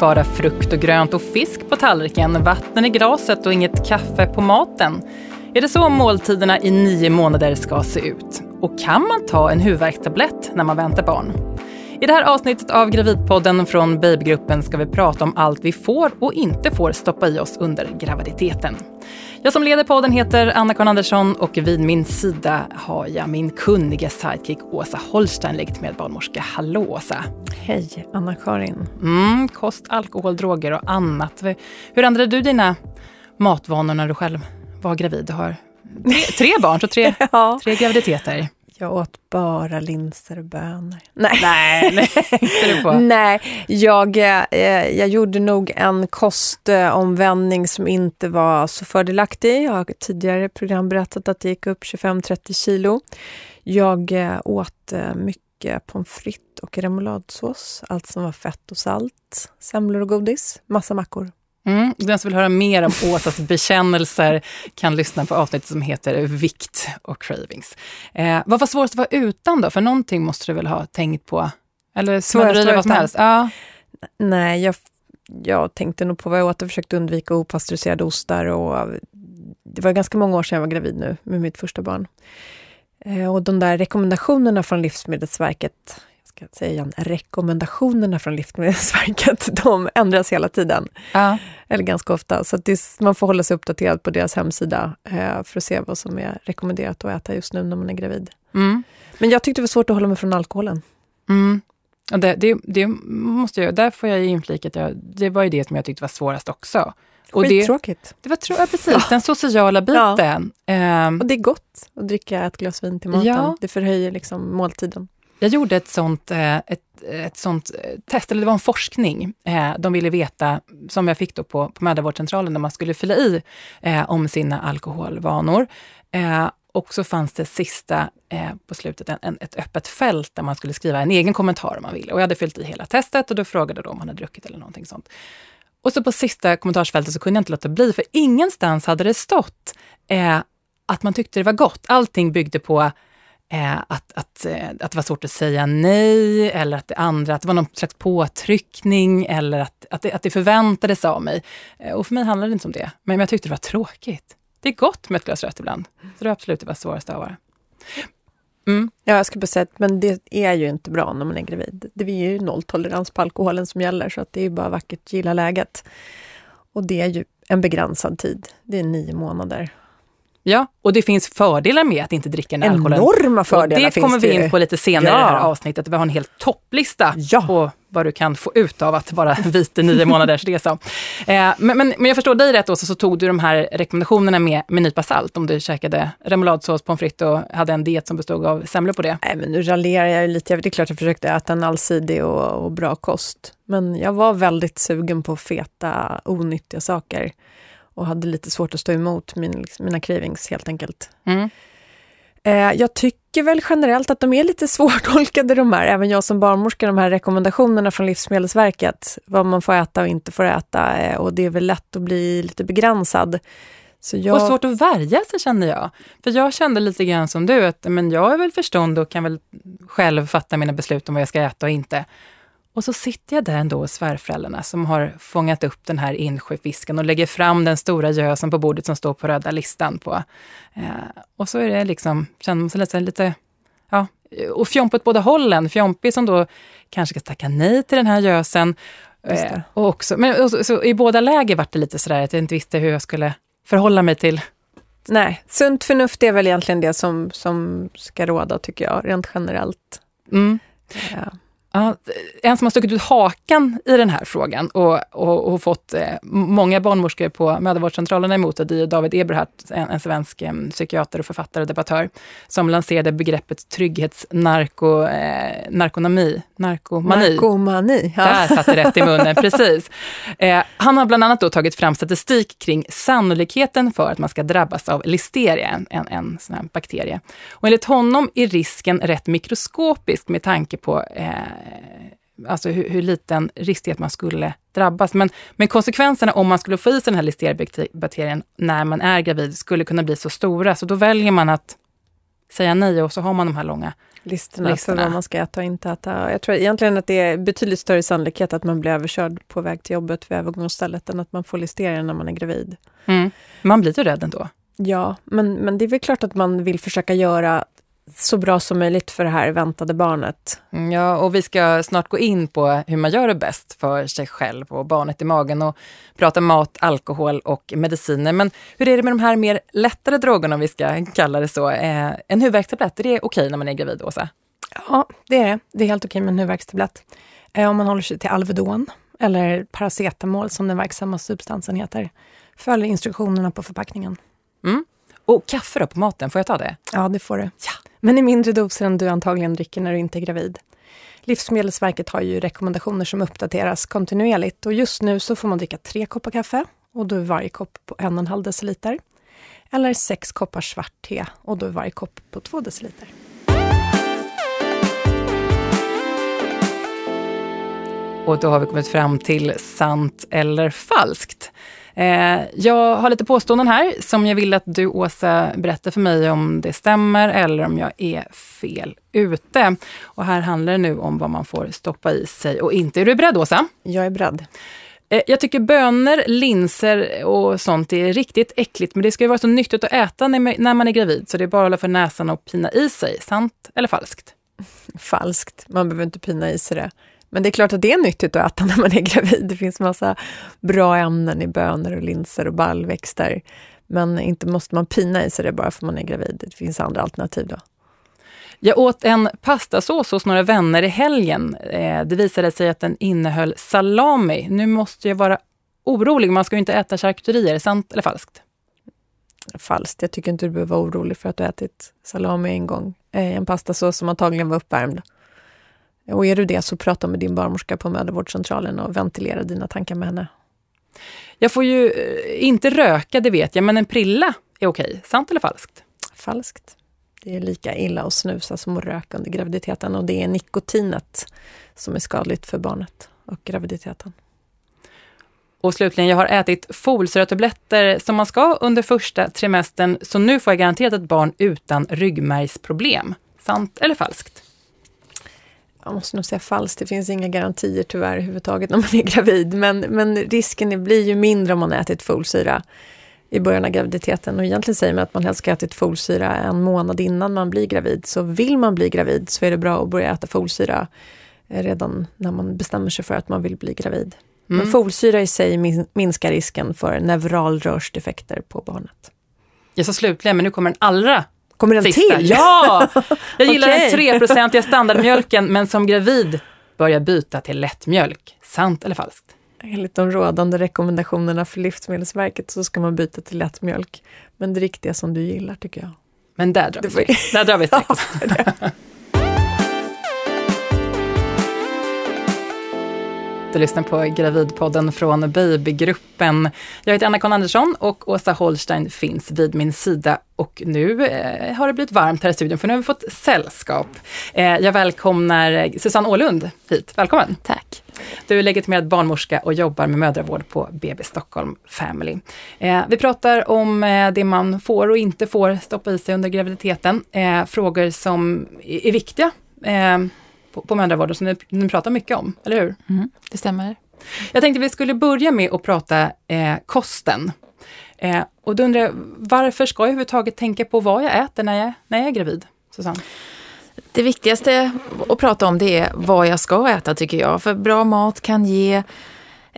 bara frukt och grönt och fisk på tallriken, vatten i glaset och inget kaffe på maten. Är det så måltiderna i nio månader ska se ut? Och kan man ta en huvudvärkstablett när man väntar barn? I det här avsnittet av Gravidpodden från Babygruppen ska vi prata om allt vi får och inte får stoppa i oss under graviditeten. Jag som leder podden heter Anna-Karin Andersson och vid min sida har jag min kunniga sidekick Åsa Holstein, legitimerad barnmorska. Hallå Åsa! Hej Anna-Karin! Mm, kost, alkohol, droger och annat. Hur ändrade du dina matvanor när du själv var gravid? Du har tre, tre barn, så tre, ja. tre graviditeter. Jag åt bara linser och bönor. Nej, nej, nej, på. nej jag, eh, jag gjorde nog en kostomvändning som inte var så fördelaktig. Jag har tidigare program berättat att det gick upp 25-30 kilo. Jag eh, åt eh, mycket pommes frites och remouladsås, allt som var fett och salt, semlor och godis, massa mackor. Mm. Den som vill höra mer om Åsas bekännelser kan lyssna på avsnittet som heter Vikt och cravings. Eh, vad var svårast att vara utan då? För någonting måste du väl ha tänkt på? Eller smällde du vad som helst? Ja. Nej, jag, jag tänkte nog på vad jag åt och försökte undvika opastöriserade ostar. Och, det var ganska många år sedan jag var gravid nu med mitt första barn. Eh, och de där rekommendationerna från Livsmedelsverket ska säga igen, rekommendationerna från Livsmedelsverket, de ändras hela tiden. Ja. Eller ganska ofta. Så det, man får hålla sig uppdaterad på deras hemsida eh, för att se vad som är rekommenderat att äta just nu när man är gravid. Mm. Men jag tyckte det var svårt att hålla mig från alkoholen. Mm. Det, det, det, måste jag, där får jag inflika att jag, det var ju det som jag tyckte var svårast också. Och Skittråkigt. Det, det var tro, ja, precis, ja. den sociala biten. Ja. Um, och det är gott att dricka ett glas vin till maten. Ja. Det förhöjer liksom måltiden. Jag gjorde ett sånt, eh, ett, ett sånt eh, test, eller det var en forskning. Eh, de ville veta, som jag fick då på, på mödravårdscentralen, när man skulle fylla i om sina alkoholvanor. Och så fanns det sista på slutet en, en, ett öppet fält där man skulle skriva en egen kommentar om man ville. Och jag hade fyllt i hela testet och då frågade de om man hade druckit eller någonting sånt. Och så på sista kommentarsfältet så kunde jag inte låta bli, för ingenstans hade det stått eh, att man tyckte det var gott. Allting byggde på Eh, att, att, eh, att det var svårt att säga nej, eller att det andra, att det var någon slags påtryckning, eller att, att, det, att det förväntades av mig. Eh, och för mig handlade det inte om det, men jag tyckte det var tråkigt. Det är gott med ett glas rött ibland. Så det var absolut det var svåraste av vara. Mm. Ja, jag skulle bara säga att men det är ju inte bra när man är gravid. Det är ju nolltolerans på alkoholen som gäller, så att det är bara vackert gilla läget. Och det är ju en begränsad tid. Det är nio månader. Ja, och det finns fördelar med att inte dricka den alkoholen. Enorma fördelar och det kommer vi in på lite senare ja. i det här avsnittet. Vi har en hel topplista ja. på vad du kan få ut av att vara vit i nio månaders resa. Eh, men, men, men, jag förstår dig rätt också, så tog du de här rekommendationerna med, med nypa salt om du käkade remouladsås, pommes frites och hade en diet som bestod av semlor på det? Nej, men nu raljerar jag lite. Det är klart jag försökte äta en allsidig och, och bra kost. Men jag var väldigt sugen på feta, onyttiga saker och hade lite svårt att stå emot min, liksom, mina cravings helt enkelt. Mm. Eh, jag tycker väl generellt att de är lite svårtolkade de här, även jag som barnmorska, de här rekommendationerna från Livsmedelsverket, vad man får äta och inte får äta eh, och det är väl lätt att bli lite begränsad. Så jag... Och svårt att värja sig känner jag. För jag kände lite grann som du, att men jag är väl förstånd och kan väl själv fatta mina beslut om vad jag ska äta och inte. Och så sitter jag där ändå hos svärföräldrarna som har fångat upp den här insjöfisken och lägger fram den stora gösen på bordet som står på röda listan. på. Eh, och så är det liksom, känner man sig lite, lite ja, och fjomp åt båda hållen. Fjompig som då kanske ska tacka nej till den här gösen. Eh, och också, men och så, så, i båda läger vart det lite sådär att jag inte visste hur jag skulle förhålla mig till Nej, sunt förnuft är väl egentligen det som, som ska råda, tycker jag, rent generellt. Mm. Ja. En som har stuckit ut hakan i den här frågan och, och, och fått eh, många barnmorskor på mödravårdscentralerna emot det är David Eberhardt, en, en svensk eh, psykiater och författare och debattör, som lanserade begreppet trygghetsnarko, eh, narkonami, narkomani. Narkomani, ja. Där satt det rätt i munnen, precis. Eh, han har bland annat då tagit fram statistik kring sannolikheten för att man ska drabbas av listeria, en, en sån här bakterie. Och enligt honom är risken rätt mikroskopisk med tanke på Eh, alltså hur, hur, liten risk det är att man skulle drabbas. Men, men konsekvenserna om man skulle få i sig den här listeriabakterien när man är gravid skulle kunna bli så stora, så då väljer man att säga nej och så har man de här långa listorna, listorna. för vad man ska äta och inte äta. Jag tror egentligen att det är betydligt större sannolikhet att man blir överkörd på väg till jobbet vid övergångsstället än att man får listeria när man är gravid. Mm. Man blir ju rädd ändå. Ja, men, men det är väl klart att man vill försöka göra så bra som möjligt för det här väntade barnet. Mm, Ja, och vi ska snart gå in på hur man gör det bäst för sig själv och barnet i magen och prata mat, alkohol och mediciner. Men hur är det med de här mer lättare drogerna, om vi ska kalla det så? Eh, en huvudvärkstablett, är det okej när man är gravid, Åsa? Ja, det är det. Det är helt okej med en huvudvärkstablett. Eh, om man håller sig till Alvedon eller paracetamol som den verksamma substansen heter. Följ instruktionerna på förpackningen. Mm. Och kaffe då på maten, får jag ta det? Ja, det får du. Men i mindre doser än du antagligen dricker när du inte är gravid. Livsmedelsverket har ju rekommendationer som uppdateras kontinuerligt och just nu så får man dricka tre koppar kaffe och då är varje kopp på en och en halv deciliter. Eller sex koppar svart te och då är varje kopp på två deciliter. Och då har vi kommit fram till sant eller falskt. Eh, jag har lite påståenden här som jag vill att du, Åsa, berättar för mig om det stämmer eller om jag är fel ute. Och här handlar det nu om vad man får stoppa i sig och inte. Är du beredd, Åsa? Jag är beredd. Eh, Jag tycker bönor, linser och sånt är riktigt äckligt, men det ska ju vara så nyttigt att äta när man- när man är gravid, så det är bara att hålla för näsan och pina i sig. Sant eller falskt? Falskt. Man behöver inte pina i sig det. Men det är klart att det är nyttigt att äta när man är gravid. Det finns massa bra ämnen i bönor och linser och baljväxter. Men inte måste man pina i sig det bara för man är gravid. Det finns andra alternativ då. Jag åt en pastasås hos några vänner i helgen. Eh, Det visade sig att den innehöll salami. Nu måste jag vara orolig, man ska ju inte äta charkuterier. Sant eller falskt? Falskt. Jag tycker inte du behöver vara orolig för att du ätit salami en gång. Eh, En pastasås som antagligen var uppvärmd. Och är du det så prata med din barnmorska på mödravårdscentralen och ventilera dina tankar med henne. Jag får ju eh, inte röka, det vet jag, men en prilla är okej. Sant eller falskt? Falskt. Det är lika illa att snusa som att röka under graviditeten och det är nikotinet som är skadligt för barnet och graviditeten. Och slutligen, jag har ätit folsyratabletter som man ska under första trimestern, så nu får jag garanterat ett barn utan ryggmärgsproblem. Sant eller falskt? Jag måste nog säga falskt. Det finns inga garantier tyvärr överhuvudtaget när man är gravid. Men, men risken blir ju mindre om man ätit folsyra i början av graviditeten. Och egentligen säger man att man helst ska ätit folsyra en månad innan man blir gravid. Så vill man bli gravid så är det bra att börja äta folsyra eh, redan när man bestämmer sig för att man vill bli gravid. Men folsyra i sig min- minskar risken för neuralrörsdefekter på barnet. Jag sa slutligen, men nu kommer den allra Kommer den sista. till? Ja! Jag gillar Okej. den 3-procentiga standardmjölken, men som gravid börjar byta till lättmjölk. Sant eller falskt? Enligt de rådande rekommendationerna för Livsmedelsverket så ska man byta till lättmjölk. Men det riktiga som du gillar tycker jag. Men där drar vi Det. Där drar vi streck. Du lyssnar på Gravidpodden från Babygruppen. Jag heter Anna-Karin Andersson och Åsa Holstein finns vid min sida. Och nu eh, har det blivit varmt här i studion för nu har vi fått sällskap. Eh, jag välkomnar Susanne Ålund hit. Välkommen! Tack. Du är legitimerad barnmorska och jobbar med mödravård på BB Stockholm Family. Eh, vi pratar om eh, det man får och inte får stoppa i sig under graviditeten. Eh, frågor som är, är viktiga eh, på, på mödravården som ni, ni pratar mycket om, eller hur? Mm, det stämmer. Jag tänkte vi skulle börja med att prata eh, kosten. Eh, och då undrar jag, varför ska jag överhuvudtaget tänka på vad jag äter när jag, när jag är gravid? Susanne? Det viktigaste att prata om det är vad jag ska äta tycker jag. För bra mat kan ge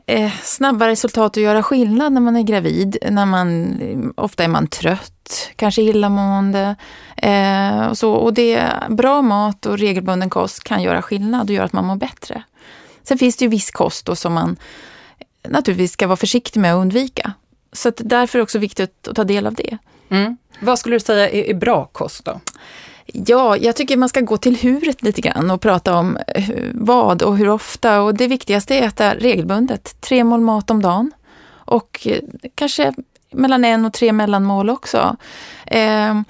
eh, snabba resultat och göra skillnad när man är gravid. När man, eh, ofta är man trött, kanske illamående. Eh, och, så, och det, bra mat och regelbunden kost kan göra skillnad och göra att man mår bättre. Sen finns det ju viss kost då som man eh, naturligtvis ska vara försiktig med att undvika. Så att därför är det också viktigt att ta del av det. Mm. Vad skulle du säga är, är bra kost då? Ja, jag tycker man ska gå till huret lite grann och prata om eh, vad och hur ofta. Och det viktigaste är att äta regelbundet, tre mål mat om dagen. Och eh, kanske mellan en och tre mellanmål också. Eh,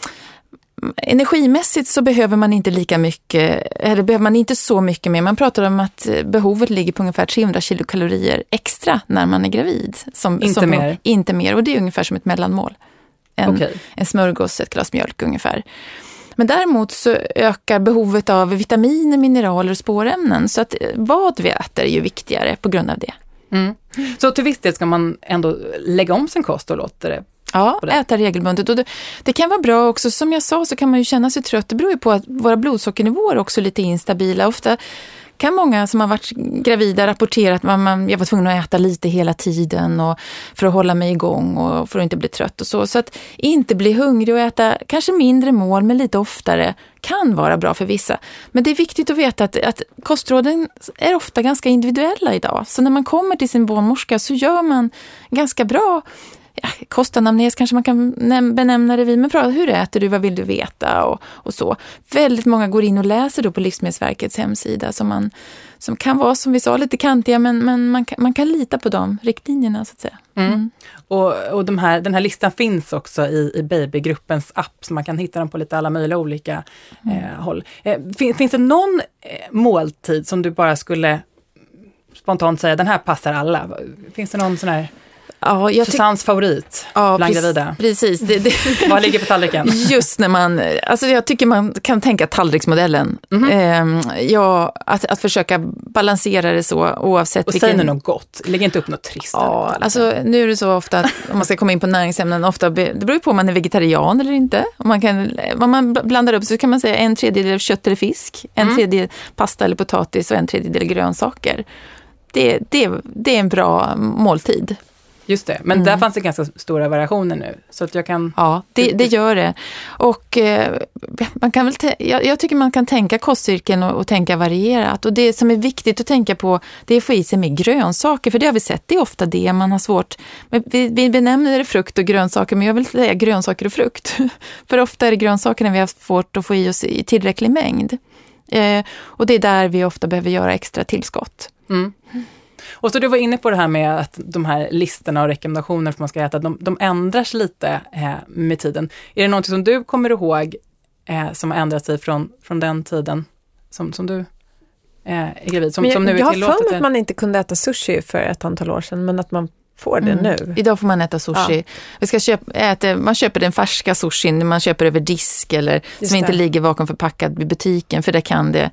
energimässigt så behöver man inte lika mycket, eller behöver man inte så mycket mer. Man pratar om att eh, behovet ligger på ungefär 300 kilokalorier extra när man är gravid. Som, Inte som, mer? Inte mer, och det är ungefär som ett mellanmål. En, Okej. en smörgås, ett glas mjölk ungefär. Men däremot så ökar behovet av vitaminer, mineraler och spårämnen. Så att eh, vad vi äter är ju viktigare på grund av det. Mm. Så till viss del ska man ändå lägga om sin kost och låta det Ja, äta regelbundet. Och det, det, kan vara bra också, som jag sa så kan man ju känna sig trött. Det beror ju på att våra blodsockernivåer är också lite instabila. Ofta kan många som har varit gravida rapportera att man, man, jag var tvungen att äta lite hela tiden och för att hålla mig igång och för att inte bli trött och så. Så att inte bli hungrig och äta kanske mindre mål men lite oftare kan vara bra för vissa. Men det är viktigt att veta att, att kostråden är ofta ganska individuella idag. Så när man kommer till sin barnmorska så gör man ganska bra ja, kostanamnes kanske man kan benämna det vid, men bra, hur äter du, vad vill du veta och, och så. Väldigt många går in och läser då på Livsmedelsverkets hemsida som, man, som kan vara, som vi sa, lite kantiga, men, men man, kan, man kan lita på de riktlinjerna så att säga. Mm. Mm. Och, och de här, den här listan finns också i, i babygruppens app, så man kan hitta den på lite alla möjliga olika mm. eh, håll. Eh, fin, finns det någon eh, måltid som du bara skulle spontant säga, den här passar alla? Finns det någon sån här Ja, jag Susannes favorit ja, bland gravida. Precis. Det, det. Vad ligger på tallriken? Just när man, alltså jag tycker man kan tänka tallriksmodellen. Mm -hmm. eh, ja, att, att försöka balansera det så oavsett Och vilken... säg nu något gott, lägg inte upp något trist. Ja, alltså nu är det så ofta, om man ska komma in på näringsämnen, ofta, det beror på om man är vegetarian eller inte. Om man, kan, om man blandar upp så kan man säga en tredjedel kött eller fisk, en mm. tredjedel pasta eller potatis och en tredjedel grönsaker. Det, det, det är en bra måltid. Just det, men mm. där fanns det ganska stora variationer nu. Så att jag kan... Ja, det, det gör det. Och eh, man kan väl jag, jag, tycker man kan tänka kostcirkeln och, och, tänka varierat. Och det som är viktigt att tänka på, det är att få i sig mer grönsaker. För det har vi sett, det är ofta det man har svårt... Vi, vi benämner det frukt och grönsaker, men jag vill säga grönsaker och frukt. för ofta är det grönsakerna vi har svårt att få i oss i tillräcklig mängd. Eh, och det är där vi ofta behöver göra extra tillskott. Mm. Och så du var inne på det här med att de här listorna och rekommendationer för man ska äta, de, de ändras lite eh, med tiden. Är det något som du kommer ihåg eh, som har ändrat sig från, från den tiden som, som du eh, är gravid? Som, jag, som nu är jag har för mig att man inte kunde äta sushi för ett antal år sedan, men att man får det mm. nu. Idag får man äta sushi. Ja. Vi ska köpa, äta, man köper den färska sushin, man köper över disk eller Just som det. inte ligger vakuumförpackad i butiken, för det kan det.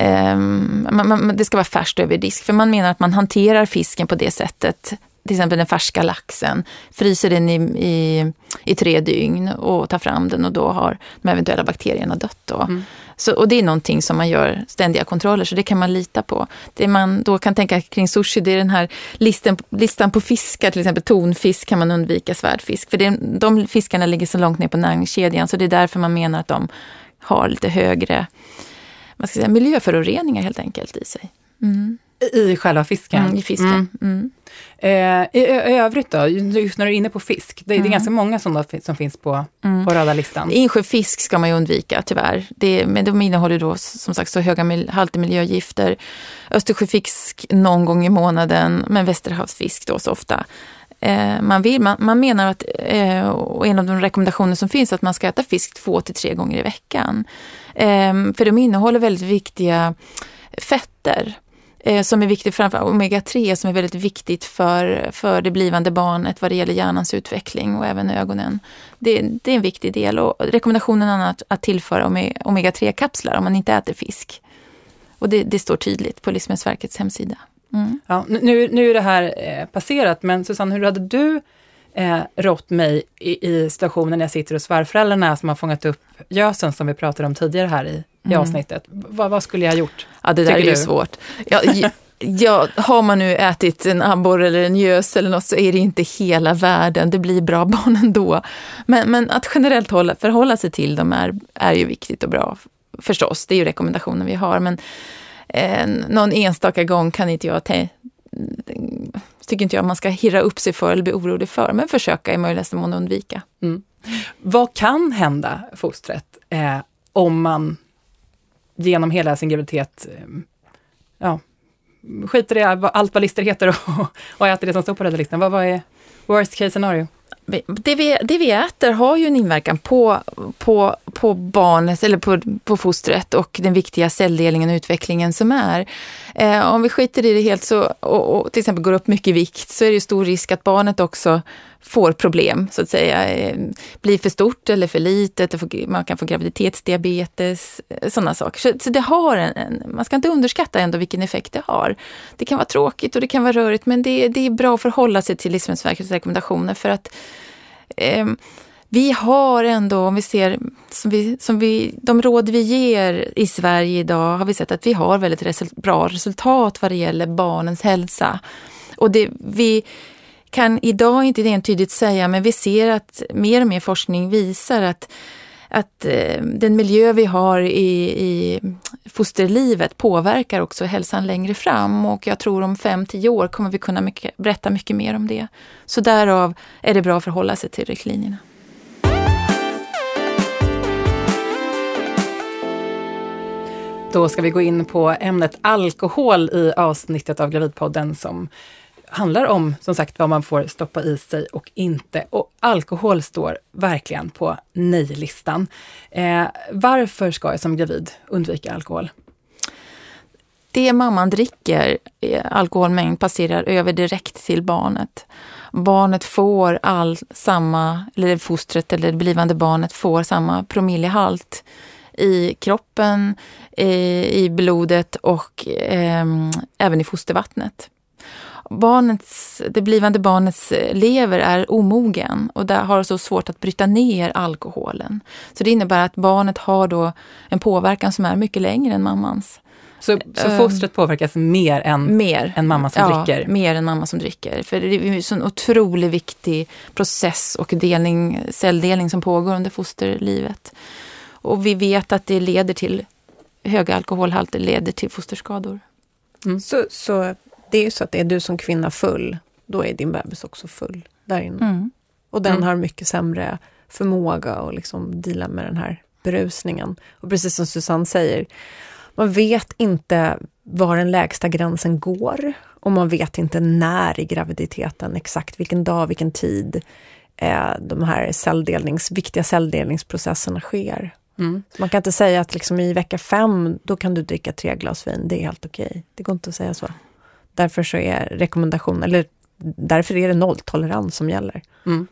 Um, man, man, det ska vara färskt över disk, för man menar att man hanterar fisken på det sättet till exempel den färska laxen, fryser den i, i, i tre dygn och tar fram den och då har de eventuella bakterierna dött. Då. Mm. Så, och det är någonting som man gör ständiga kontroller, så det kan man lita på. Det man då kan tänka kring sushi, det är den här listan, listan på fiskar, till exempel tonfisk kan man undvika, svärdfisk. För det, de fiskarna ligger så långt ner på näringskedjan, så det är därför man menar att de har lite högre vad ska säga, miljöföroreningar helt enkelt i sig. Mm. I själva fisken? Mm, I fisken. Mm. mm. Eh, i, I övrigt då, just när du är inne på fisk, det, det är mm. ganska många sådana som finns på, mm. på röda listan. Insjöfisk ska man ju undvika tyvärr. Det, men de innehåller då som sagt så höga mil, halter miljögifter. Östersjöfisk någon gång i månaden, men västerhavsfisk då så ofta. Eh, man, vill, man, man menar att, eh, och en av de rekommendationer som finns, att man ska äta fisk två till tre gånger i veckan. Eh, för de innehåller väldigt viktiga fetter eh, som är viktigt, framförallt omega-3 som är väldigt viktigt för, för det blivande barnet vad det gäller hjärnans utveckling och även ögonen. Det, det är en viktig del och rekommendationen är att, att tillföra omega-3-kapslar om man inte äter fisk. Och det, det står tydligt på Livsmedelsverkets hemsida. Mm. Ja, nu, nu är det här eh, passerat, men Susanne, hur hade du eh, rått mig i, i situationen när jag sitter hos svärföräldrarna som har fångat upp gösen som vi pratade om tidigare här i, i mm. avsnittet? V vad skulle jag ha gjort? Ja, det där är ju svårt. Ja, ja, har man nu ätit en abborre eller en gös eller något så är det inte hela världen. Det blir bra barn ändå. Men, men att generellt hålla, förhålla sig till dem är, är ju viktigt och bra förstås. Det är ju rekommendationen vi har. Men eh, någon enstaka gång kan inte jag Eh, tycker inte jag man ska hirra upp sig för eller bli orolig för, men försöka i möjligaste mån undvika. Mm. Vad kan hända fostret eh, om man genom hela sin graviditet eh, ja, skiter i allt vad listor heter och, och äter det som står på röda listan? Vad, vad är worst case scenario? Det vi, det vi äter har ju en inverkan på, på, på barnet eller på, på fostret och den viktiga celldelningen och utvecklingen som är. Eh, om vi skiter i det helt så, och, och, till exempel går upp mycket i vikt så är det stor risk att barnet också får problem, så att säga. Eh, blir för stort eller för litet, man kan få graviditetsdiabetes, eh, sådana saker. Så, så det har en, en, man ska inte underskatta ändå vilken effekt det har. Det kan vara tråkigt och det kan vara rörigt, men det, det är bra att förhålla sig till Livsmedelsverkets rekommendationer för att eh, vi har ändå, om vi ser som vi, som vi, de råd vi ger i Sverige idag, har vi sett att vi har väldigt resul bra resultat vad det gäller barnens hälsa. Och det, vi kan idag inte entydigt säga, men vi ser att mer och mer forskning visar att att eh, den miljö vi har i, i fosterlivet påverkar också hälsan längre fram och jag tror om fem tio år kommer vi kunna mycket, berätta mycket mer om det. Så därav är det bra att förhålla sig till riktlinjerna. Då ska vi gå in på ämnet alkohol i avsnittet av Gravidpodden som handlar om, som sagt, vad man får stoppa i sig och inte. Och alkohol står verkligen på nej-listan. Eh, varför ska jag som gravid undvika alkohol? Det mamman dricker, eh, alkoholmängd, passerar över direkt till barnet. Barnet får all samma, eller fostret eller det blivande barnet får samma promillehalt i kroppen, eh, i blodet och eh, även i fostervattnet. Barnets, det blivande barnets lever är omogen och där har så svårt att bryta ner alkoholen. Så det innebär att barnet har då en påverkan som är mycket längre än mammans. Så, så ehm, fostret påverkas mer än, mer. än mamma som ja, dricker? mer än mamma som dricker. För det är en sån otroligt viktig process och delning, celldelning som pågår under fosterlivet. Och vi vet att det leder till höga alkoholhalter, leder till fosterskador. Mm. Så, så det är ju så att är du som kvinna full, då är din bebis också full där inne. Mm. Och den mm. har mycket sämre förmåga att liksom deala med den här berusningen. Och precis som Susanne säger, man vet inte var den lägsta gränsen går och man vet inte när i graviditeten, exakt vilken dag, vilken tid eh, de här celldelnings, viktiga celldelningsprocesserna sker. Mm. Man kan inte säga att liksom i vecka fem, då kan du dricka tre glas vin, det är helt okej. Okay. Det går inte att säga så. Därför så är rekommendation, eller därför är det nolltolerans som gäller. Mm.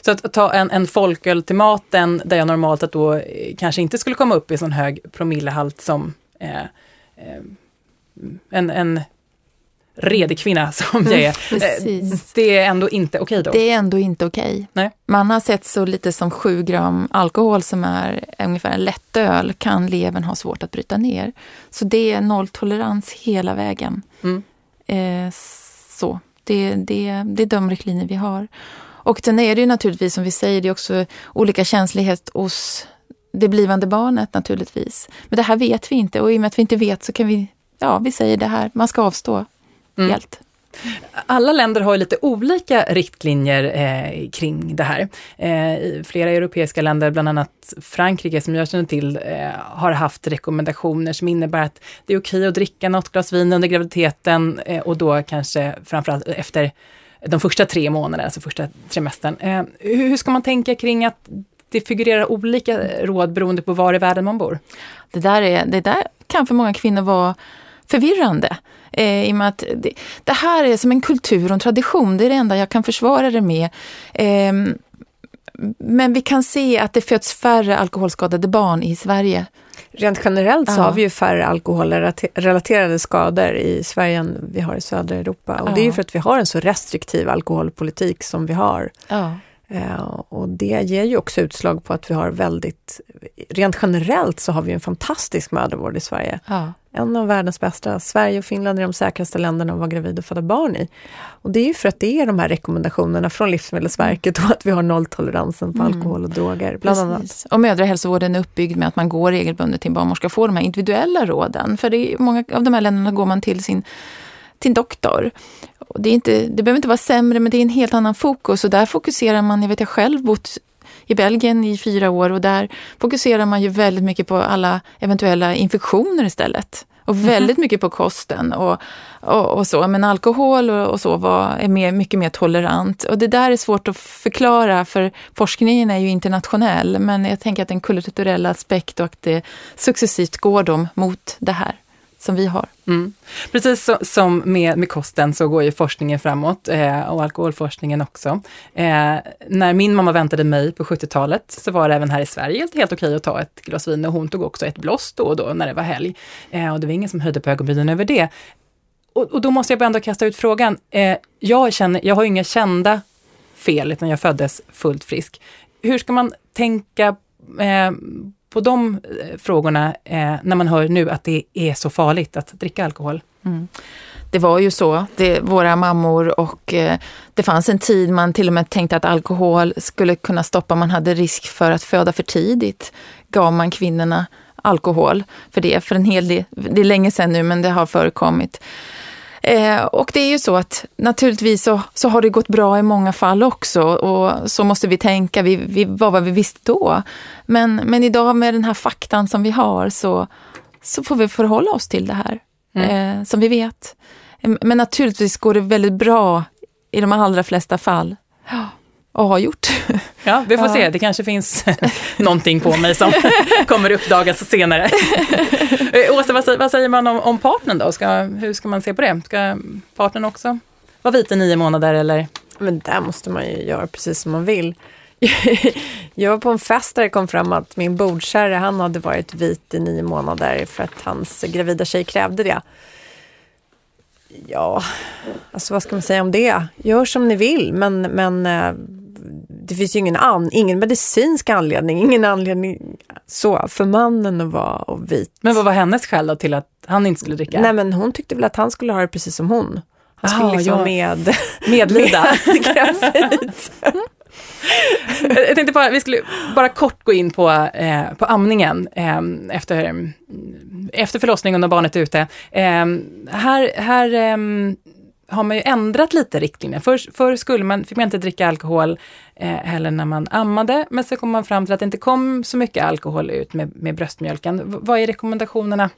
Så att ta en, en folköl till maten, där jag normalt att då eh, kanske inte skulle komma upp i sån hög promillehalt som eh, eh, en, en redig kvinna som jag är. Mm, det är ändå inte okej okay då? Det är ändå inte okej. Okay. Man har sett så lite som 7 gram alkohol som är ungefär en lättöl kan levern ha svårt att bryta ner. Så det är nolltolerans hela vägen. Mm. Eh, så, det, det, det är de riktlinjer vi har. Och sen är det ju naturligtvis som vi säger, det är också olika känslighet hos det blivande barnet naturligtvis. Men det här vet vi inte och i och med att vi inte vet så kan vi, ja vi säger det här, man ska avstå mm. helt. Alla länder har lite olika riktlinjer eh, kring det här. Eh, I flera europeiska länder, bland annat Frankrike som jag känner till, eh, har haft rekommendationer som innebär att det är okej att dricka något glas vin under graviditeten eh, och då kanske framförallt efter de första tre månaderna, alltså första trimestern. Eh, hur ska man tänka kring att det figurerar olika råd beroende på var i världen man bor? Det där, är, det där kan för många kvinnor vara förvirrande. Eh, I och med att det, det, här är som en kultur och en tradition, det är det enda jag kan försvara det med. Eh, men vi kan se att det föds färre alkoholskadade barn i Sverige. Rent generellt så ja. har vi ju färre alkoholrelaterade skador i Sverige än vi har i södra Europa. Och ja. det är ju för att vi har en så restriktiv alkoholpolitik som vi har. Ja. Uh, och det ger ju också utslag på att vi har väldigt, rent generellt så har vi en fantastisk mödravård i Sverige. Ja en av världens bästa. Sverige och Finland är de säkraste länderna att vara gravid och föda barn i. Och det är ju för att det är de här rekommendationerna från Livsmedelsverket och att vi har nolltoleransen på mm. alkohol och droger. Bland annat. Och mödrahälsovården är uppbyggd med att man går regelbundet till en barnmorska och får de här individuella råden. För i många av de här länderna går man till sin till en doktor. Det, är inte, det behöver inte vara sämre, men det är en helt annan fokus. Och där fokuserar man, jag vet jag själv bott i Belgien i fyra år och där fokuserar man ju väldigt mycket på alla eventuella infektioner istället. och Mhm. väldigt mycket på kosten och, och, och så. Men alkohol och, och så var, är mer, mycket mer tolerant. Och det där är svårt att förklara för forskningen är ju internationell. Men jag tänker att den kulturella aspekt och att det successivt går de mot det här som vi har. Mm. Precis så, som med, med kosten så går ju forskningen framåt eh, och alkoholforskningen också. Eh, när min mamma väntade mig på 70-talet så var det även här i Sverige helt, helt okej att ta ett glas vin och hon tog också ett bloss då och då när det var helg. Eh, och det var ingen som höjde på ögonbrynen över det. Och, och då måste jag bara ändå kasta ut frågan. Eh, jag, känner, jag har ju inga kända fel utan jag föddes fullt frisk. Hur ska man tänka eh, på de eh, frågorna eh, när man hör nu att det är så farligt att dricka alkohol? Mm. Det var ju så, det, våra mammor och eh, det fanns en tid man till och med tänkte att alkohol skulle kunna stoppa, man hade risk för att föda för tidigt. Gav man kvinnorna alkohol för det, för en hel del, det är länge sedan nu men det har förekommit. Eh, och det är ju så att naturligtvis så, så har det gått bra i många fall också och så måste vi tänka, vi, vi, vad var vi visste då? Men, men idag med den här faktan som vi har så, så får vi förhålla oss till det här eh, som vi vet. Men naturligtvis går det väldigt bra i de allra flesta fall. Ja, och har gjort. Ja, vi får Ja. se. Det kanske finns någonting på mig som kommer uppdagas senare. Eh, Åsa, vad säger, vad säger man om, om partnern då? Ska, hur ska man se på det? Ska partnern också vara vit i nio månader eller? Men där måste man ju göra precis som man vill. Jag var på en fest där det kom fram att min bordkärre, han hade varit vit i nio månader för att hans gravida tjej krävde det. Ja, alltså vad ska man säga om det? Gör som ni vill, men, men eh, det finns ju ingen, an, ingen medicinsk anledning, ingen anledning så för mannen att vara och vit. Men vad var hennes skäl då till att han inte skulle dricka? Nej, men hon tyckte väl att han skulle ha det precis som hon. Han skulle Ah, liksom ja. med, Medlida. med. Jag tänkte bara, vi skulle bara kort gå in på, eh, på amningen eh, efter, efter förlossningen och barnet är ute. Eh, här här eh, har man ju ändrat lite riktlinjer. Förr, förr skulle man, fick man inte dricka alkohol eh, heller när man ammade, men så kom man fram till att det inte kom så mycket alkohol ut med, med bröstmjölken. V- vad är rekommendationerna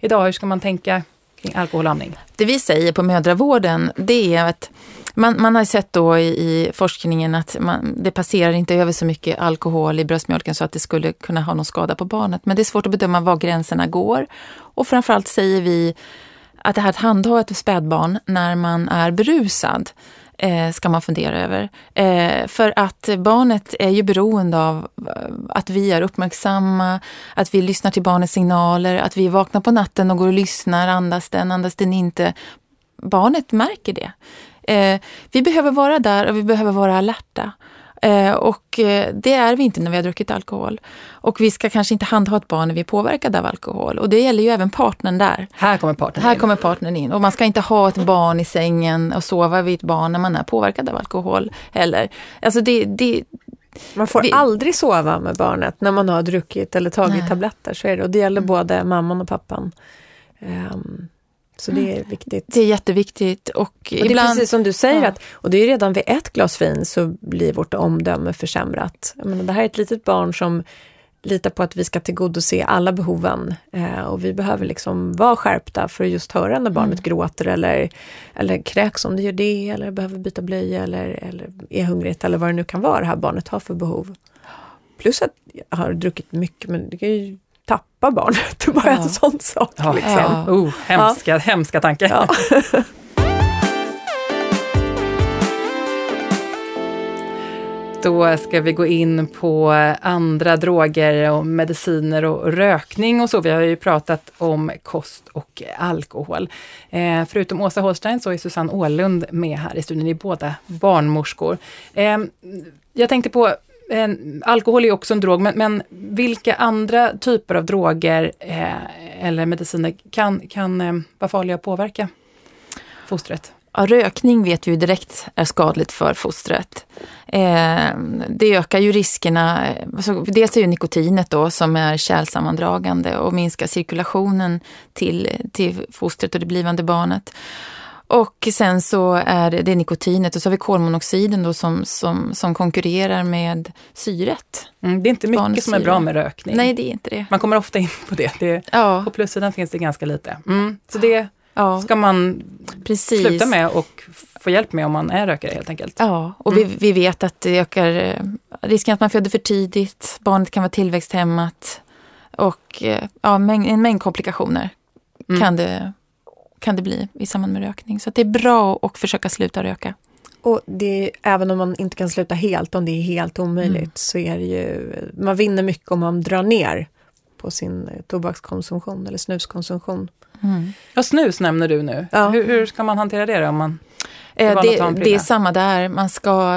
idag? Hur ska man tänka kring alkohol och amning? Det vi säger på mödravården, det är att man, man har sett då i, i forskningen att man, det passerar inte över så mycket alkohol i bröstmjölken så att det skulle kunna ha någon skada på barnet. Men det är svårt att bedöma var gränserna går. Och framförallt säger vi att det här att handha ett spädbarn när man är berusad eh, ska man fundera över. Eh, för att barnet är ju beroende av eh, att vi är uppmärksamma, att vi lyssnar till barnets signaler, att vi vaknar på natten och går och lyssnar, andas den, andas den inte. Barnet märker det. Eh, vi behöver vara där och vi behöver vara alerta. Eh, och eh, det är vi inte när vi har druckit alkohol. Och vi ska kanske inte handha ett barn när vi är påverkade av alkohol. Och det gäller ju även partnern där. Här kommer partnern Här in. kommer partnern in. Och man ska inte ha ett barn i sängen och sova vid ett barn när man är påverkad av alkohol. Eller, alltså det, det, Man får Vi- aldrig sova med barnet när man har druckit eller tagit Nej. tabletter. Så är det. Och det gäller både mamman och pappan. Ehm, så det är viktigt. det är jätteviktigt. Och, Och det är precis som du säger, Ja. att, och det är redan vid ett glas vin så blir vårt omdöme försämrat. Jag menar, det här är ett litet barn som litar på att vi ska tillgodose alla behoven eh, och vi behöver liksom vara skärpta för att just höra när barnet gråter eller, eller kräks om det gör det eller behöver byta blöja eller, eller är hungrigt eller vad det nu kan vara det här barnet har för behov. Plus att jag har druckit mycket men det kan ju tappa barnet, bara Ja. en sån sak. Ja, liksom. Ja. Oh, hemska, hemska tanke. Ja. Då ska vi gå in på andra droger och mediciner och rökning och så. Vi har ju pratat om kost och alkohol. Eh, förutom Åsa Holstein så är Susanne Åhlund med här i studion. Ni är båda barnmorskor. Eh, jag tänkte på, eh, alkohol är också en drog, men, men vilka andra typer av droger eh, eller mediciner kan, kan eh, vara farliga att påverka fostret? Ja, rökning vet vi ju direkt är skadligt för fostret. Eh, det ökar ju riskerna. Alltså, dels är ju nikotinet då som är kärlsammandragande och minskar cirkulationen till, till fostret och det blivande barnet. Och sen så är det, nikotinet och så har vi kolmonoxiden då som, som, som konkurrerar med syret. Mm, det är inte mycket som är bra med rökning. Nej, det är inte det. Man kommer ofta in på det. det ja. På plussidan finns det ganska lite. Mm, så det ja. ska man Precis. sluta med och få hjälp med om man är rökare helt enkelt. Ja, och mm. vi, vi vet att det ökar eh, risken att man föder för tidigt, barnet kan vara tillväxthämmat och eh, ja, en mängd komplikationer mm. kan det kan det bli i samband med rökning. Så det är bra att försöka sluta röka. Och det, även om man inte kan sluta helt, om det är helt omöjligt, mm. så är det ju, man vinner mycket om man drar ner på sin tobakskonsumtion eller snuskonsumtion. Mm. Ja, snus nämner du nu. Ja. Hur, hur, ska man hantera det då? Om man eh, det, det, är samma där. Man ska,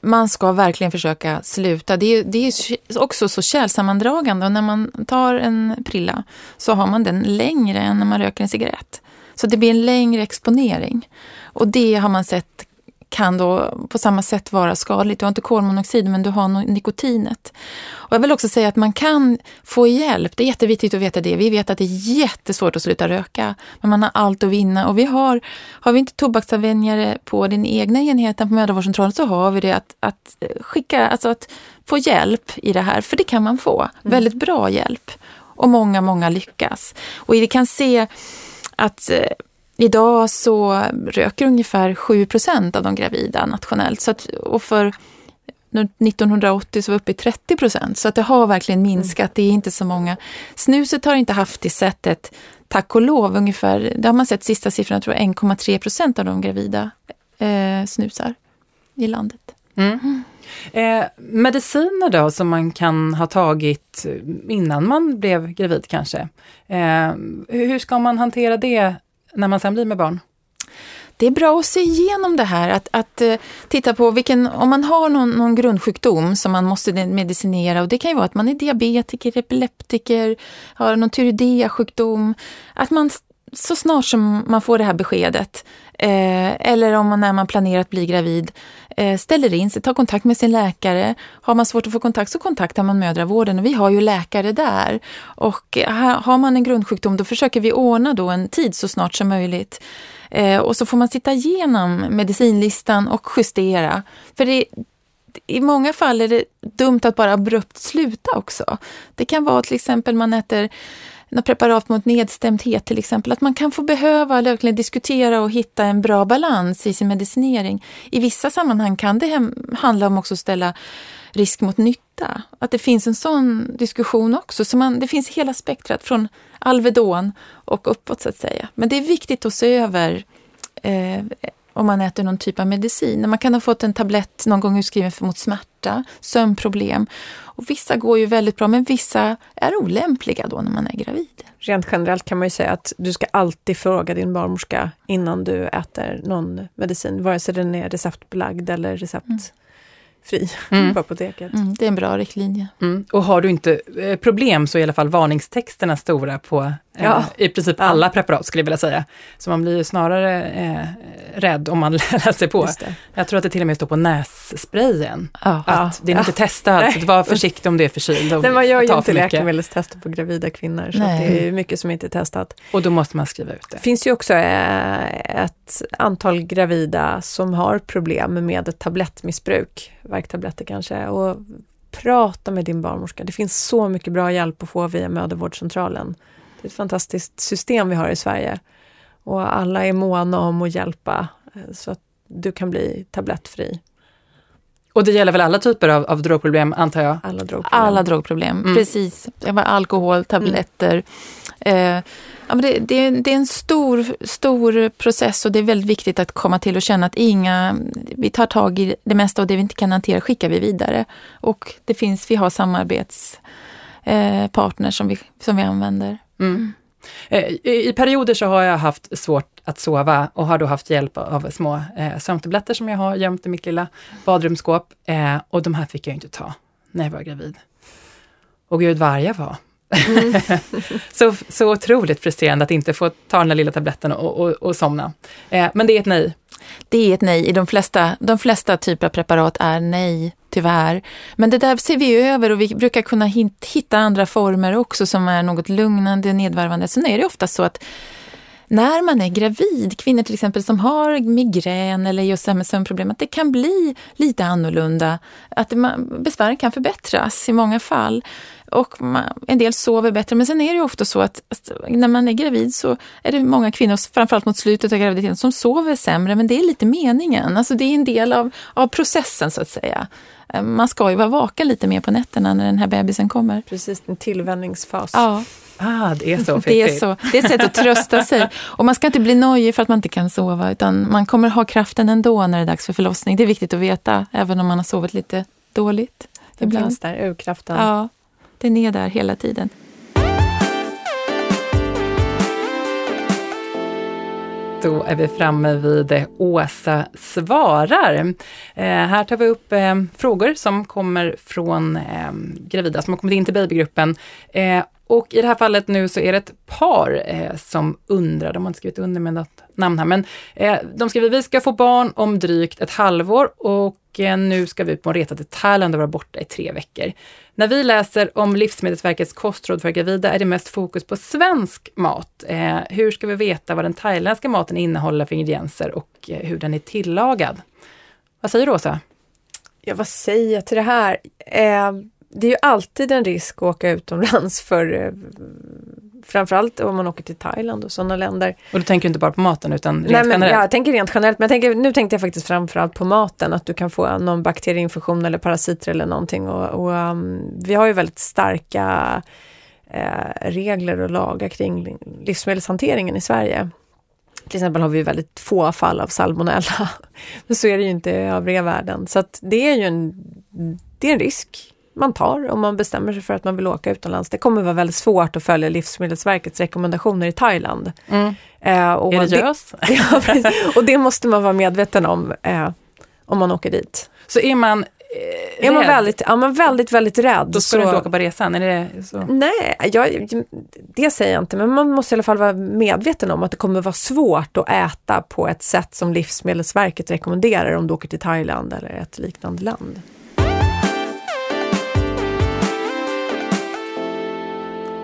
man ska verkligen försöka sluta. Det är, det är också så kärlsammandragande. Och när man tar en prilla så har man den längre än när man röker en cigarett. Så det blir en längre exponering. Och det har man sett kan då på samma sätt vara skadligt. Du har inte kolmonoxid men du har nikotinet. Och jag vill också säga att man kan få hjälp. Det är jätteviktigt att veta det. Vi vet att det är jättesvårt att sluta röka. Men man har allt att vinna. Och vi har, har vi inte tobaksavvänjare på den egna enheten på mödravårdscentralen så har vi det att, att skicka, alltså att få hjälp i det här. För det kan man få. Mm. Väldigt bra hjälp. Och många, många lyckas. Och vi kan se att eh, idag så röker ungefär 7% av de gravida nationellt. Så att, och för 1980 så var uppe i 30 procent, så att det har verkligen minskat. Det är inte så många. Snuset har inte haft det sättet, tack och lov, ungefär, det har man sett sista siffrorna, tror jag 1,3 procent av de gravida eh, snusar i landet. Mm. Eh, mediciner då som man kan ha tagit eh, innan man blev gravid kanske. Eh, hur ska man hantera det när man sen blir med barn? Det är bra att se igenom det här, att, att uh, titta på vilken, om man har någon, någon, grundsjukdom som man måste medicinera och det kan ju vara att man är diabetiker, epileptiker, har någon tyreoidea-sjukdom, att man så snart som man får det här beskedet eh, eller om man när man planerar att bli gravid eh, ställer in sig, tar kontakt med sin läkare. Har man svårt att få kontakt så kontaktar man mödravården och vi har ju läkare där. Och eh, har man en grundsjukdom då försöker vi ordna då en tid så snart som möjligt. Eh, och så får man sitta igenom medicinlistan och justera. För det, i många fall är det dumt att bara abrupt sluta också. Det kan vara till exempel man äter något preparat mot nedstämdhet till exempel, att man kan få behöva verkligen diskutera och hitta en bra balans i sin medicinering. I vissa sammanhang kan det handla om också att ställa risk mot nytta. Att det finns en sån diskussion också. Så man, det finns hela spektrat från Alvedon och uppåt så att säga. Men det är viktigt att se över eh, om man äter någon typ av medicin. Man kan ha fått en tablett någon gång utskriven för mot smärta, sömnproblem. Och vissa går ju väldigt bra, men vissa är olämpliga då när man är gravid. Rent generellt kan man ju säga att du ska alltid fråga din barnmorska innan du äter någon medicin, vare sig den är receptbelagd eller recept. Mm fri mm. på apoteket. Mm, det är en bra riktlinje. Mm. Och har du inte eh, problem så är i alla fall varningstexterna stora på ja. i princip ja. alla preparat skulle jag vilja säga. Så man blir snarare eh, rädd om man läser på. Jag tror att det till och med står på nässprayen. Ja. Att det är inte testat, så var försiktig om det är förkyld. Nej, man gör ju inte läkemedelstester på gravida kvinnor, så det är mycket som inte är testat. Och då måste man skriva ut det. Det finns ju också eh, ett antal gravida som har problem med tablettmissbruk värktabletter kanske och prata med din barnmorska. Det finns så mycket bra hjälp att få via mödravårdscentralen. Det är ett fantastiskt system vi har i Sverige och alla är måna om att hjälpa eh, så att du kan bli tablettfri. Och det gäller väl alla typer av, av drogproblem antar jag? Alla drogproblem. Alla drogproblem, mm. precis. Alkohol, tabletter. Mm. Eh, Ja, men det, det, det, är en stor, stor process och det är väldigt viktigt att komma till och känna att inga, vi tar tag i det mesta och det vi inte kan hantera skickar vi vidare. Och det finns, vi har samarbetspartners eh, som, vi, som vi använder. Mm. Eh, I, I perioder så har jag haft svårt att sova och har då haft hjälp av små eh, sömntabletter som jag har gömt i mitt lilla badrumsskåp. Eh, och de här fick jag inte ta när jag var gravid. Och gud vad arg jag var. Mm. så, så otroligt frustrerande att inte få ta den där lilla tabletten och, och, och somna. Eh, men det är ett nej. Det är ett nej. I de flesta, de flesta typer av preparat är nej, tyvärr. Men det där ser vi över och vi brukar kunna hitta andra former också som är något lugnande, nedvarvande. Sen är det ofta så att när man är gravid, kvinnor till exempel som har migrän eller just det här med sömnproblem, att det kan bli lite annorlunda. Att besvären kan förbättras i många fall. Och man, en del sover bättre, men sen är det ofta så att, att, när man är gravid så är det många kvinnor, framförallt mot slutet av graviditeten, som sover sämre, men det är lite meningen. Alltså det är en del av, av processen så att säga. Eh, man ska ju vara vaken lite mer på nätterna när den här bebisen kommer. Precis, en tillvänjningsfas. Ja. Ah, det är så Det är, så. det är ett sätt att trösta sig. Och man ska inte bli nojig för att man inte kan sova, utan man kommer ha kraften ändå när det är dags för förlossning. Det är viktigt att veta, även om man har sovit lite dåligt. Den ibland. finns där, urkraften. Ja, den är där hela tiden. Då är vi framme vid Åsa svarar. Eh, här tar vi upp eh, frågor som kommer från eh, gravida som har kommit in till babygruppen. Eh, och i det här fallet nu så är det ett par eh, som undrar, de har inte skrivit under med något namn här, men eh, de skriver vi ska få barn om drygt ett halvår och nu ska vi på en resa till Thailand och vara borta i tre veckor. När vi läser om Livsmedelsverkets kostråd för gravida är det mest fokus på svensk mat. Eh, hur ska vi veta vad den thailändska maten innehåller för ingredienser och eh, hur den är tillagad? Vad säger du Åsa? Ja, vad säger jag till det här? Eh, det är ju alltid en risk att åka utomlands för eh, framförallt om man åker till Thailand och sådana länder. Och du tänker inte bara på maten utan rent Nej, men, generellt? Ja, jag tänker rent generellt. Men jag tänker, nu tänkte jag faktiskt framförallt på maten, att du kan få någon bakterieinfektion eller parasiter eller någonting. Och, och um, vi har ju väldigt starka eh, regler och lagar kring livsmedelshanteringen i Sverige. Till exempel har vi väldigt få fall av salmonella. Men så är det ju inte i övriga världen. Så att det är ju en, det är en risk man tar om man bestämmer sig för att man vill åka utomlands. Det kommer vara väldigt svårt att följa Livsmedelsverkets rekommendationer i Thailand. Mm. Eh, och är det ja, och det måste man vara medveten om eh, om man åker dit. Så är man eh, är man väldigt, ja, man väldigt, väldigt rädd. Då ska så... du inte åka på resan? Är det så? Nej, jag, det säger jag inte, men man måste i alla fall vara medveten om att det kommer vara svårt att äta på ett sätt som Livsmedelsverket rekommenderar om du åker till Thailand eller ett liknande land.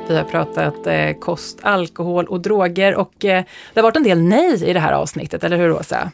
Vi har pratat eh, kost, alkohol och droger och eh, det har varit en del nej i det här avsnittet, eller hur Rosa?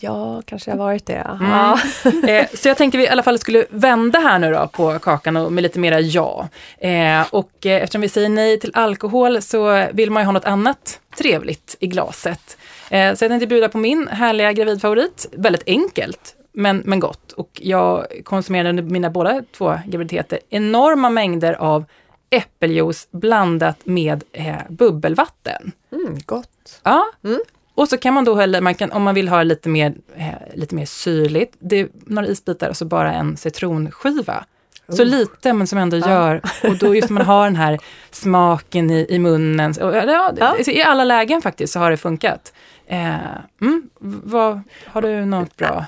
Ja, kanske har varit det. Mm. Ja. eh, så jag tänkte vi i alla fall skulle vända här nu då på kakan och med lite mera ja. Eh, och eh, eftersom vi säger nej till alkohol så vill man ju ha något annat trevligt i glaset. Eh, så jag tänkte bjuda på min härliga gravidfavorit. Väldigt enkelt, men, men gott. Och jag konsumerade under mina båda två graviditeter enorma mängder av äppeljuice blandat med eh, bubbelvatten. Mm, gott. Ja. Mm. Och så kan man då hälla, man kan, om man vill ha lite mer, eh, lite mer syrligt, det några isbitar och så bara en citronskiva. Så oh. lite men som ändå ja. gör, och då just man har den här smaken i, i munnen. Och, ja, ja. I alla lägen faktiskt så har det funkat. Eh, mm, vad, har du något bra?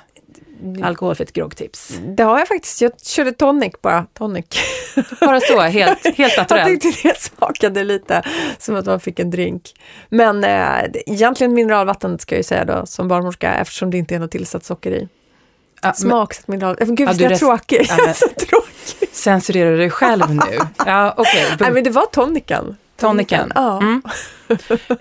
Alkoholfritt groggtips? Det har jag faktiskt. Jag körde tonic bara. Tonic. Bara så, helt, helt naturellt? Jag tyckte det smakade lite som att man fick en drink. Men eh, egentligen mineralvatten ska jag ju säga då som barnmorska eftersom det inte är något tillsatt socker i. Ja, Smaksatt mineralvatten. Gud, ja, du är jag tråkig. Ja, tråkig. Censurerar du dig själv nu? Ja, okay. Nej, men det var toniken. Toniken. Ja. Mm.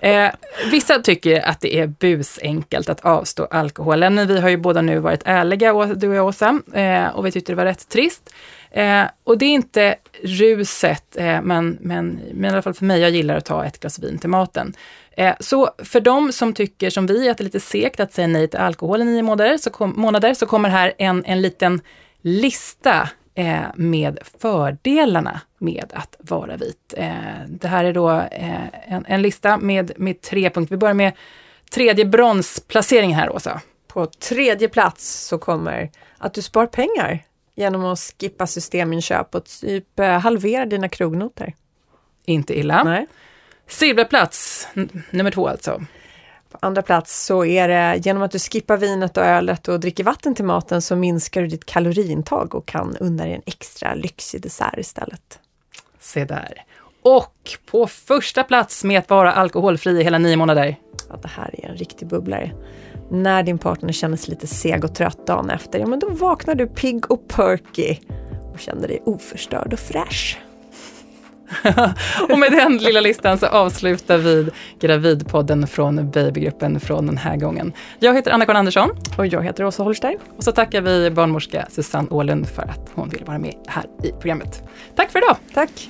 eh, vissa tycker att det är busenkelt att avstå alkoholen. Vi har ju båda nu varit ärliga, du och jag Åsa, eh, och vi tyckte det var rätt trist. Eh, och det är inte ruset, eh, men, men, men i alla fall för mig, jag gillar att ta ett glas vin till maten. Eh, så för de som tycker som vi, att det är lite segt att säga nej till alkohol i nio månader, så, kom, månader, så kommer här en, en liten lista eh, med fördelarna med att vara vit. Eh, det här är då eh, en, en, lista med, med tre punkter. Vi börjar med tredje bronsplacering här, Åsa. På tredje plats så kommer att du spar pengar genom att skippa systeminköp och typ eh, halvera dina krognoter. Inte illa. Nej. Silverplats, nummer två alltså. På andra plats så är det genom att du skippar vinet och ölet och dricker vatten till maten så minskar du ditt kaloriintag och kan unna dig en extra lyxig dessert istället. Se där. Och på första plats med att vara alkoholfri i hela nio månader. Ja, det här är en riktig bubblare. När din partner känner sig lite seg och trött dagen efter, ja men då vaknar du pigg och perky och känner dig oförstörd och fräsch. och med den lilla listan så avslutar vi Gravidpodden från Babygruppen från den här gången. Jag heter Anna-Karin Andersson. Och jag heter Åsa Holstein. Och så tackar vi barnmorska Susanne Åhlund för att hon ville vara med här i programmet. Tack för idag. Tack.